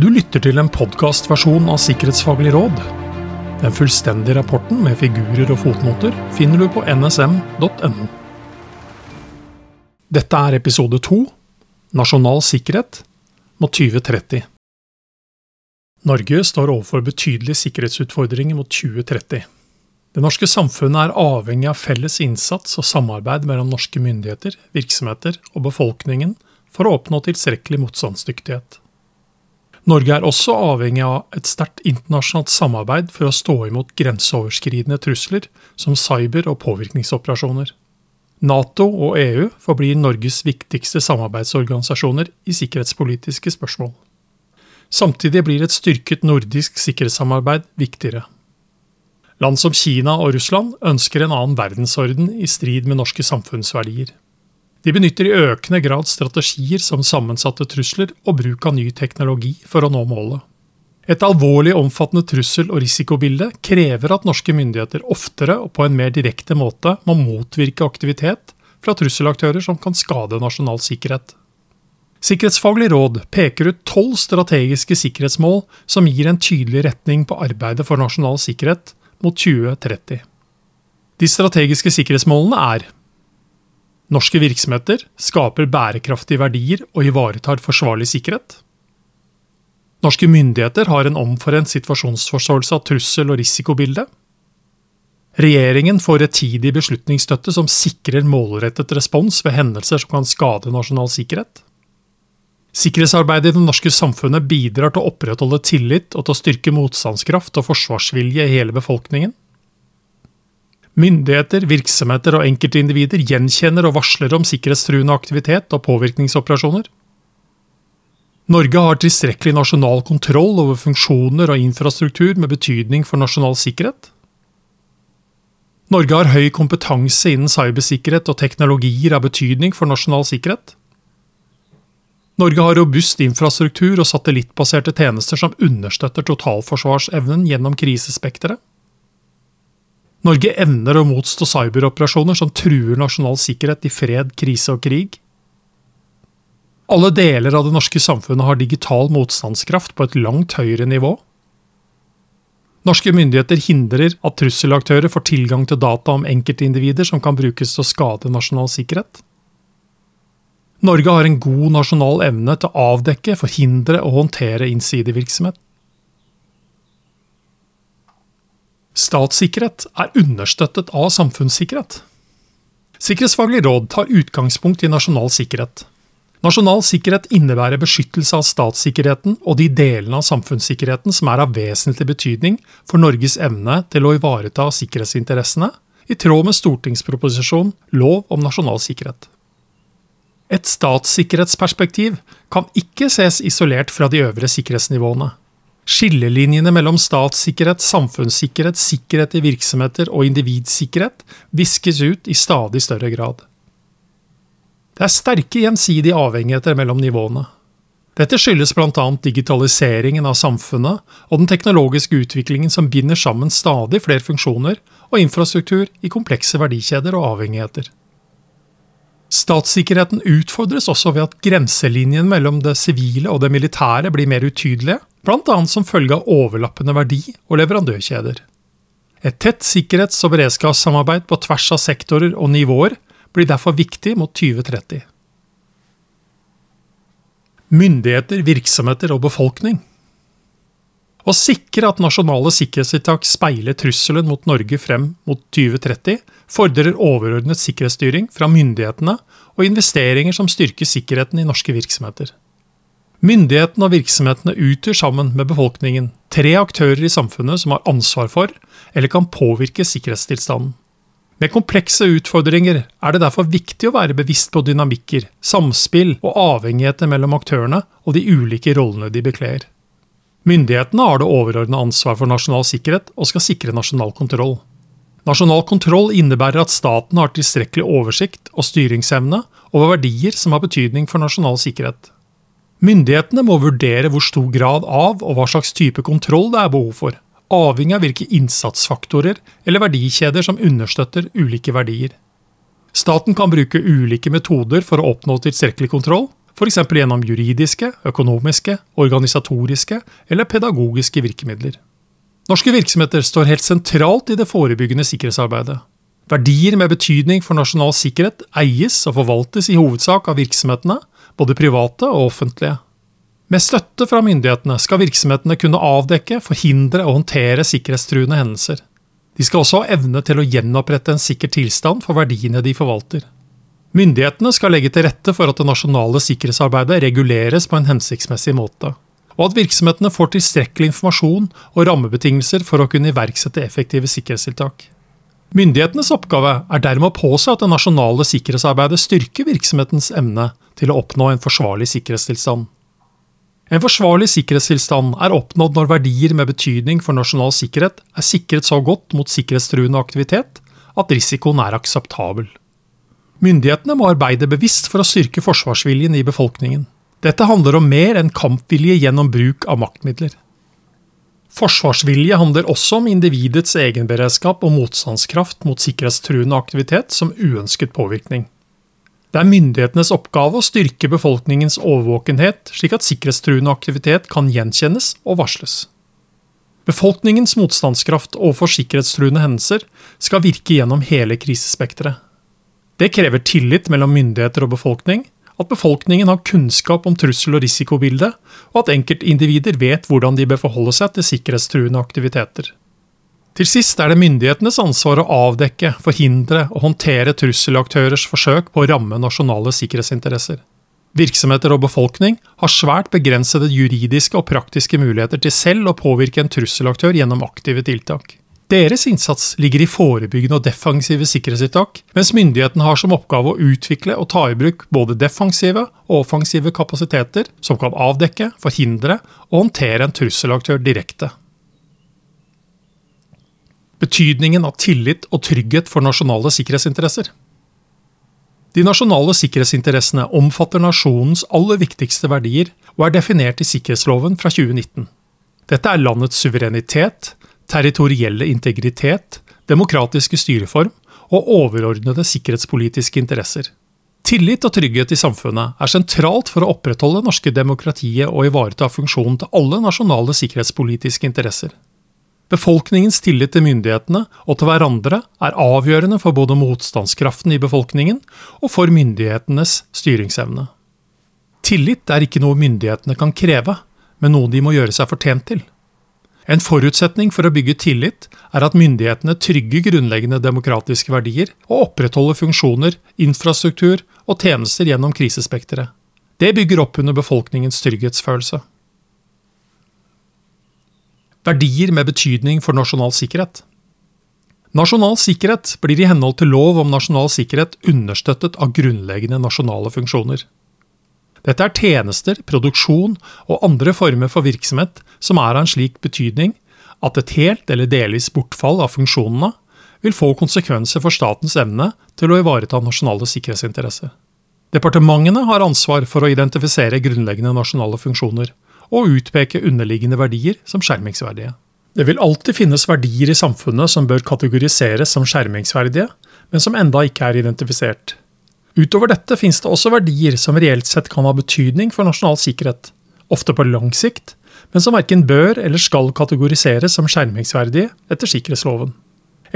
Du lytter til en podkastversjon av Sikkerhetsfaglig råd. Den fullstendige rapporten med figurer og fotnoter finner du på nsm.no. Dette er episode to Nasjonal sikkerhet mot 2030. Norge står overfor betydelige sikkerhetsutfordringer mot 2030. Det norske samfunnet er avhengig av felles innsats og samarbeid mellom norske myndigheter, virksomheter og befolkningen for å oppnå tilstrekkelig motstandsdyktighet. Norge er også avhengig av et sterkt internasjonalt samarbeid for å stå imot grenseoverskridende trusler som cyber- og påvirkningsoperasjoner. Nato og EU forblir Norges viktigste samarbeidsorganisasjoner i sikkerhetspolitiske spørsmål. Samtidig blir et styrket nordisk sikkerhetssamarbeid viktigere. Land som Kina og Russland ønsker en annen verdensorden i strid med norske samfunnsverdier. De benytter i økende grad strategier som sammensatte trusler og bruk av ny teknologi for å nå målet. Et alvorlig omfattende trussel- og risikobilde krever at norske myndigheter oftere og på en mer direkte måte må motvirke aktivitet fra trusselaktører som kan skade nasjonal sikkerhet. Sikkerhetsfaglig råd peker ut tolv strategiske sikkerhetsmål som gir en tydelig retning på arbeidet for nasjonal sikkerhet mot 2030. De strategiske sikkerhetsmålene er Norske virksomheter skaper bærekraftige verdier og ivaretar forsvarlig sikkerhet. Norske myndigheter har en omforent situasjonsforståelse av trussel- og risikobildet. Regjeringen får rettidig beslutningsstøtte som sikrer målrettet respons ved hendelser som kan skade nasjonal sikkerhet. Sikkerhetsarbeidet i det norske samfunnet bidrar til å opprettholde tillit og til å styrke motstandskraft og forsvarsvilje i hele befolkningen. Myndigheter, virksomheter og enkeltindivider gjenkjenner og varsler om sikkerhetstruende aktivitet og påvirkningsoperasjoner. Norge har tilstrekkelig nasjonal kontroll over funksjoner og infrastruktur med betydning for nasjonal sikkerhet. Norge har høy kompetanse innen cybersikkerhet og teknologier av betydning for nasjonal sikkerhet. Norge har robust infrastruktur og satellittbaserte tjenester som understøtter totalforsvarsevnen gjennom krisespekteret. Norge evner å motstå cyberoperasjoner som truer nasjonal sikkerhet i fred, krise og krig. Alle deler av det norske samfunnet har digital motstandskraft på et langt høyere nivå. Norske myndigheter hindrer at trusselaktører får tilgang til data om enkeltindivider som kan brukes til å skade nasjonal sikkerhet. Norge har en god nasjonal evne til å avdekke, forhindre og håndtere innsidevirksomhet. Statssikkerhet er understøttet av samfunnssikkerhet. Sikkerhetsfaglig råd tar utgangspunkt i nasjonal sikkerhet. Nasjonal sikkerhet innebærer beskyttelse av statssikkerheten og de delene av samfunnssikkerheten som er av vesentlig betydning for Norges evne til å ivareta sikkerhetsinteressene, i tråd med stortingsproposisjon Lov om nasjonal sikkerhet. Et statssikkerhetsperspektiv kan ikke ses isolert fra de øvre sikkerhetsnivåene. Skillelinjene mellom statssikkerhet, samfunnssikkerhet, sikkerhet i virksomheter og individsikkerhet viskes ut i stadig større grad. Det er sterke gjensidige avhengigheter mellom nivåene. Dette skyldes bl.a. digitaliseringen av samfunnet og den teknologiske utviklingen som binder sammen stadig flere funksjoner og infrastruktur i komplekse verdikjeder og avhengigheter. Statssikkerheten utfordres også ved at grenselinjen mellom det sivile og det militære blir mer utydelige, bl.a. som følge av overlappende verdi- og leverandørkjeder. Et tett sikkerhets- og beredskapssamarbeid på tvers av sektorer og nivåer blir derfor viktig mot 2030. Myndigheter, virksomheter og befolkning å sikre at nasjonale sikkerhetstiltak speiler trusselen mot Norge frem mot 2030, fordrer overordnet sikkerhetsstyring fra myndighetene og investeringer som styrker sikkerheten i norske virksomheter. Myndighetene og virksomhetene utgjør sammen med befolkningen tre aktører i samfunnet som har ansvar for eller kan påvirke sikkerhetstilstanden. Med komplekse utfordringer er det derfor viktig å være bevisst på dynamikker, samspill og avhengigheter mellom aktørene og de ulike rollene de bekler. Myndighetene har det overordna ansvar for nasjonal sikkerhet og skal sikre nasjonal kontroll. Nasjonal kontroll innebærer at staten har tilstrekkelig oversikt og styringsevne over verdier som har betydning for nasjonal sikkerhet. Myndighetene må vurdere hvor stor grad av og hva slags type kontroll det er behov for, avhengig av hvilke innsatsfaktorer eller verdikjeder som understøtter ulike verdier. Staten kan bruke ulike metoder for å oppnå tilstrekkelig kontroll, f.eks. gjennom juridiske, økonomiske, organisatoriske eller pedagogiske virkemidler. Norske virksomheter står helt sentralt i det forebyggende sikkerhetsarbeidet. Verdier med betydning for nasjonal sikkerhet eies og forvaltes i hovedsak av virksomhetene, både private og offentlige. Med støtte fra myndighetene skal virksomhetene kunne avdekke, forhindre og håndtere sikkerhetstruende hendelser. De skal også ha evne til å gjenopprette en sikker tilstand for verdiene de forvalter. Myndighetene skal legge til rette for at det nasjonale sikkerhetsarbeidet reguleres på en hensiktsmessig måte, og at virksomhetene får tilstrekkelig informasjon og rammebetingelser for å kunne iverksette effektive sikkerhetstiltak. Myndighetenes oppgave er dermed å påse at det nasjonale sikkerhetsarbeidet styrker virksomhetens evne til å oppnå en forsvarlig sikkerhetstilstand. En forsvarlig sikkerhetstilstand er oppnådd når verdier med betydning for nasjonal sikkerhet er sikret så godt mot sikkerhetstruende aktivitet at risikoen er akseptabel. Myndighetene må arbeide bevisst for å styrke forsvarsviljen i befolkningen. Dette handler om mer enn kampvilje gjennom bruk av maktmidler. Forsvarsvilje handler også om individets egenberedskap og motstandskraft mot sikkerhetstruende aktivitet som uønsket påvirkning. Det er myndighetenes oppgave å styrke befolkningens overvåkenhet, slik at sikkerhetstruende aktivitet kan gjenkjennes og varsles. Befolkningens motstandskraft overfor sikkerhetstruende hendelser skal virke gjennom hele krisespekteret. Det krever tillit mellom myndigheter og befolkning, at befolkningen har kunnskap om trussel- og risikobildet, og at enkeltindivider vet hvordan de bør forholde seg til sikkerhetstruende aktiviteter. Til sist er det myndighetenes ansvar å avdekke, forhindre og håndtere trusselaktørers forsøk på å ramme nasjonale sikkerhetsinteresser. Virksomheter og befolkning har svært begrensede juridiske og praktiske muligheter til selv å påvirke en trusselaktør gjennom aktive tiltak. Deres innsats ligger i forebyggende og defensive sikkerhetstiltak, mens myndighetene har som oppgave å utvikle og ta i bruk både defensive og offensive kapasiteter som kan avdekke, forhindre og håndtere en trusselaktør direkte. Betydningen av tillit og trygghet for nasjonale sikkerhetsinteresser. De nasjonale sikkerhetsinteressene omfatter nasjonens aller viktigste verdier og er definert i sikkerhetsloven fra 2019. Dette er landets suverenitet, territorielle integritet, demokratiske styreform og overordnede sikkerhetspolitiske interesser. Tillit og trygghet i samfunnet er sentralt for å opprettholde norske demokratiet og ivareta funksjonen til alle nasjonale sikkerhetspolitiske interesser. Befolkningens tillit til myndighetene og til hverandre er avgjørende for både motstandskraften i befolkningen og for myndighetenes styringsevne. Tillit er ikke noe myndighetene kan kreve, men noe de må gjøre seg fortjent til. En forutsetning for å bygge tillit er at myndighetene trygger grunnleggende demokratiske verdier og opprettholder funksjoner, infrastruktur og tjenester gjennom krisespekteret. Det bygger opp under befolkningens trygghetsfølelse. Verdier med betydning for nasjonal sikkerhet. Nasjonal sikkerhet blir i henhold til lov om nasjonal sikkerhet understøttet av grunnleggende nasjonale funksjoner. Dette er tjenester, produksjon og andre former for virksomhet som er av en slik betydning at et helt eller delvis bortfall av funksjonene vil få konsekvenser for statens evne til å ivareta nasjonale sikkerhetsinteresser. Departementene har ansvar for å identifisere grunnleggende nasjonale funksjoner og utpeke underliggende verdier som skjermingsverdige. Det vil alltid finnes verdier i samfunnet som bør kategoriseres som skjermingsverdige, men som enda ikke er identifisert. Utover dette finnes det også verdier som reelt sett kan ha betydning for nasjonal sikkerhet, ofte på lang sikt, men som verken bør eller skal kategoriseres som skjermingsverdige etter sikkerhetsloven.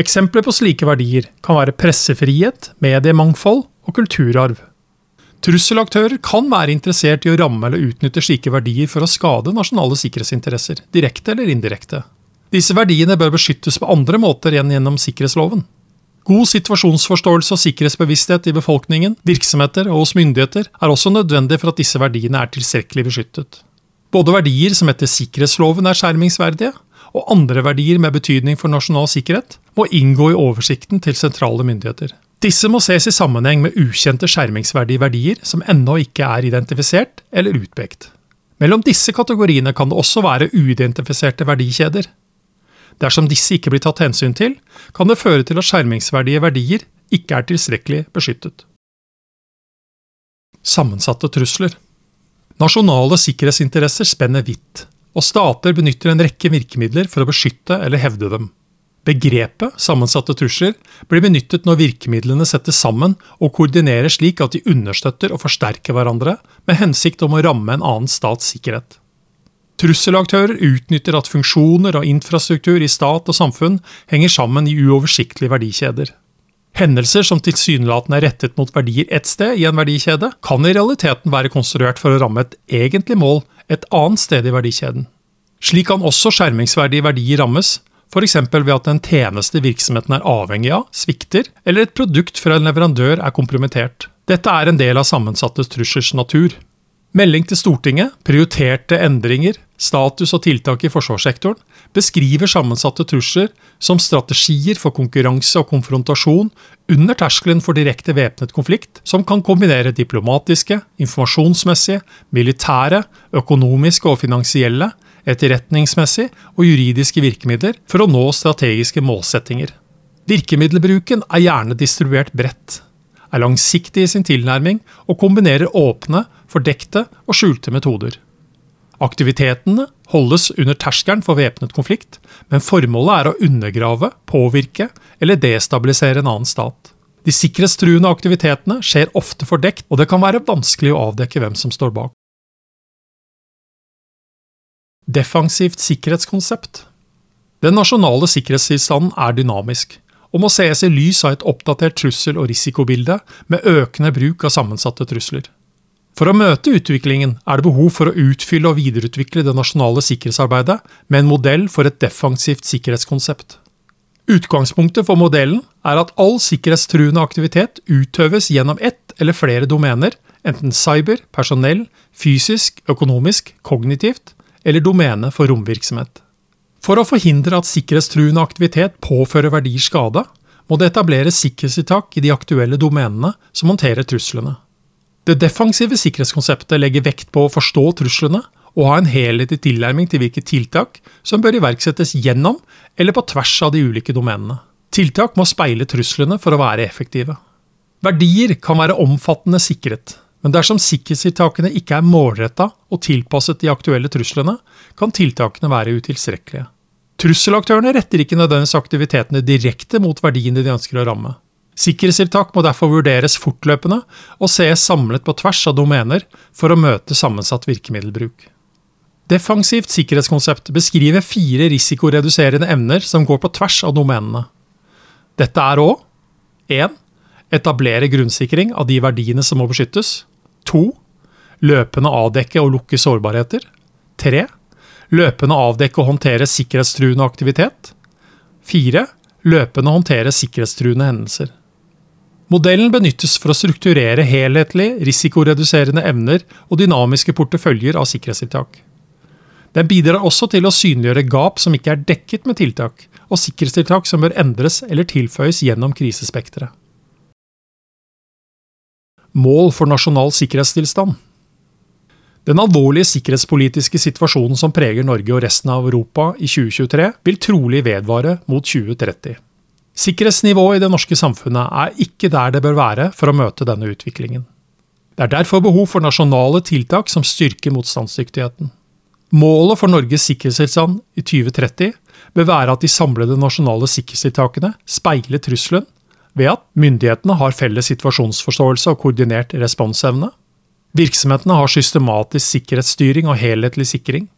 Eksempler på slike verdier kan være pressefrihet, mediemangfold og kulturarv. Trusselaktører kan være interessert i å ramme eller utnytte slike verdier for å skade nasjonale sikkerhetsinteresser, direkte eller indirekte. Disse verdiene bør beskyttes på andre måter enn gjennom sikkerhetsloven. God situasjonsforståelse og sikkerhetsbevissthet i befolkningen, virksomheter og hos myndigheter er også nødvendig for at disse verdiene er tilstrekkelig beskyttet. Både verdier som etter sikkerhetsloven er skjermingsverdige, og andre verdier med betydning for nasjonal sikkerhet, må inngå i oversikten til sentrale myndigheter. Disse må ses i sammenheng med ukjente skjermingsverdige verdier som ennå ikke er identifisert eller utpekt. Mellom disse kategoriene kan det også være uidentifiserte verdikjeder, Dersom disse ikke blir tatt hensyn til, kan det føre til at skjermingsverdige verdier ikke er tilstrekkelig beskyttet. Sammensatte trusler Nasjonale sikkerhetsinteresser spenner vidt, og stater benytter en rekke virkemidler for å beskytte eller hevde dem. Begrepet sammensatte trusler blir benyttet når virkemidlene settes sammen og koordineres slik at de understøtter og forsterker hverandre med hensikt om å ramme en annen stats sikkerhet. Trusselaktører utnytter at funksjoner og infrastruktur i stat og samfunn henger sammen i uoversiktlige verdikjeder. Hendelser som tilsynelatende er rettet mot verdier ett sted i en verdikjede, kan i realiteten være konstruert for å ramme et egentlig mål et annet sted i verdikjeden. Slik kan også skjermingsverdige verdier rammes, f.eks. ved at en tjeneste virksomheten er avhengig av, svikter, eller et produkt fra en leverandør er kompromittert. Dette er en del av sammensatte truslers natur. Melding til Stortinget, prioriterte endringer, status og tiltak i forsvarssektoren beskriver sammensatte trusler som strategier for konkurranse og konfrontasjon under terskelen for direkte væpnet konflikt, som kan kombinere diplomatiske, informasjonsmessige, militære, økonomiske og finansielle, etterretningsmessige og juridiske virkemidler for å nå strategiske målsettinger. Virkemiddelbruken er gjerne distribuert bredt, er langsiktig i sin tilnærming og kombinerer åpne, fordekte og skjulte metoder. Aktivitetene holdes under terskelen for væpnet konflikt, men formålet er å undergrave, påvirke eller destabilisere en annen stat. De sikkerhetstruende aktivitetene skjer ofte fordekt, og det kan være vanskelig å avdekke hvem som står bak. Defensivt sikkerhetskonsept Den nasjonale sikkerhetstilstanden er dynamisk, og må sees i lys av et oppdatert trussel- og risikobilde med økende bruk av sammensatte trusler. For å møte utviklingen er det behov for å utfylle og videreutvikle det nasjonale sikkerhetsarbeidet med en modell for et defensivt sikkerhetskonsept. Utgangspunktet for modellen er at all sikkerhetstruende aktivitet utøves gjennom ett eller flere domener, enten cyber, personell, fysisk, økonomisk, kognitivt, eller domene for romvirksomhet. For å forhindre at sikkerhetstruende aktivitet påfører verdier skade, må det etableres sikkerhetstiltak i de aktuelle domenene som håndterer truslene. Det defensive sikkerhetskonseptet legger vekt på å forstå truslene og ha en helhetlig tilnærming til hvilke tiltak som bør iverksettes gjennom eller på tvers av de ulike domenene. Tiltak må speile truslene for å være effektive. Verdier kan være omfattende sikret, men dersom sikkerhetstiltakene ikke er målretta og tilpasset de aktuelle truslene, kan tiltakene være utilstrekkelige. Trusselaktørene retter ikke nødvendigvis aktivitetene direkte mot verdiene de ønsker å ramme. Sikkerhetstiltak må derfor vurderes fortløpende og sees samlet på tvers av domener for å møte sammensatt virkemiddelbruk. Defensivt sikkerhetskonsept beskriver fire risikoreduserende evner som går på tvers av domenene. Dette er òg 1. Etablere grunnsikring av de verdiene som må beskyttes. 2. Løpende avdekke og lukke sårbarheter. 3. Løpende avdekke og håndtere sikkerhetstruende aktivitet. 4. Løpende håndtere sikkerhetstruende hendelser. Modellen benyttes for å strukturere helhetlig, risikoreduserende evner og dynamiske porteføljer av sikkerhetstiltak. Den bidrar også til å synliggjøre gap som ikke er dekket med tiltak, og sikkerhetstiltak som bør endres eller tilføyes gjennom krisespekteret. Mål for nasjonal sikkerhetstilstand Den alvorlige sikkerhetspolitiske situasjonen som preger Norge og resten av Europa i 2023, vil trolig vedvare mot 2030. Sikkerhetsnivået i det norske samfunnet er ikke der det bør være for å møte denne utviklingen. Det er derfor behov for nasjonale tiltak som styrker motstandsdyktigheten. Målet for Norges sikkerhetstilstand i 2030 bør være at de samlede nasjonale sikkerhetstiltakene speiler trusselen ved at myndighetene har felles situasjonsforståelse og koordinert responsevne. Virksomhetene har systematisk sikkerhetsstyring og helhetlig sikring.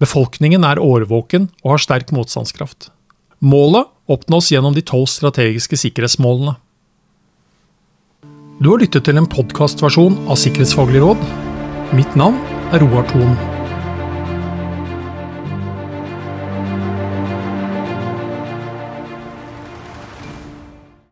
Befolkningen er årvåken og har sterk motstandskraft. Målet oppnås gjennom de tolv strategiske sikkerhetsmålene. Du har lyttet til en podkastversjon av Sikkerhetsfaglig råd. Mitt navn er Roar Thon.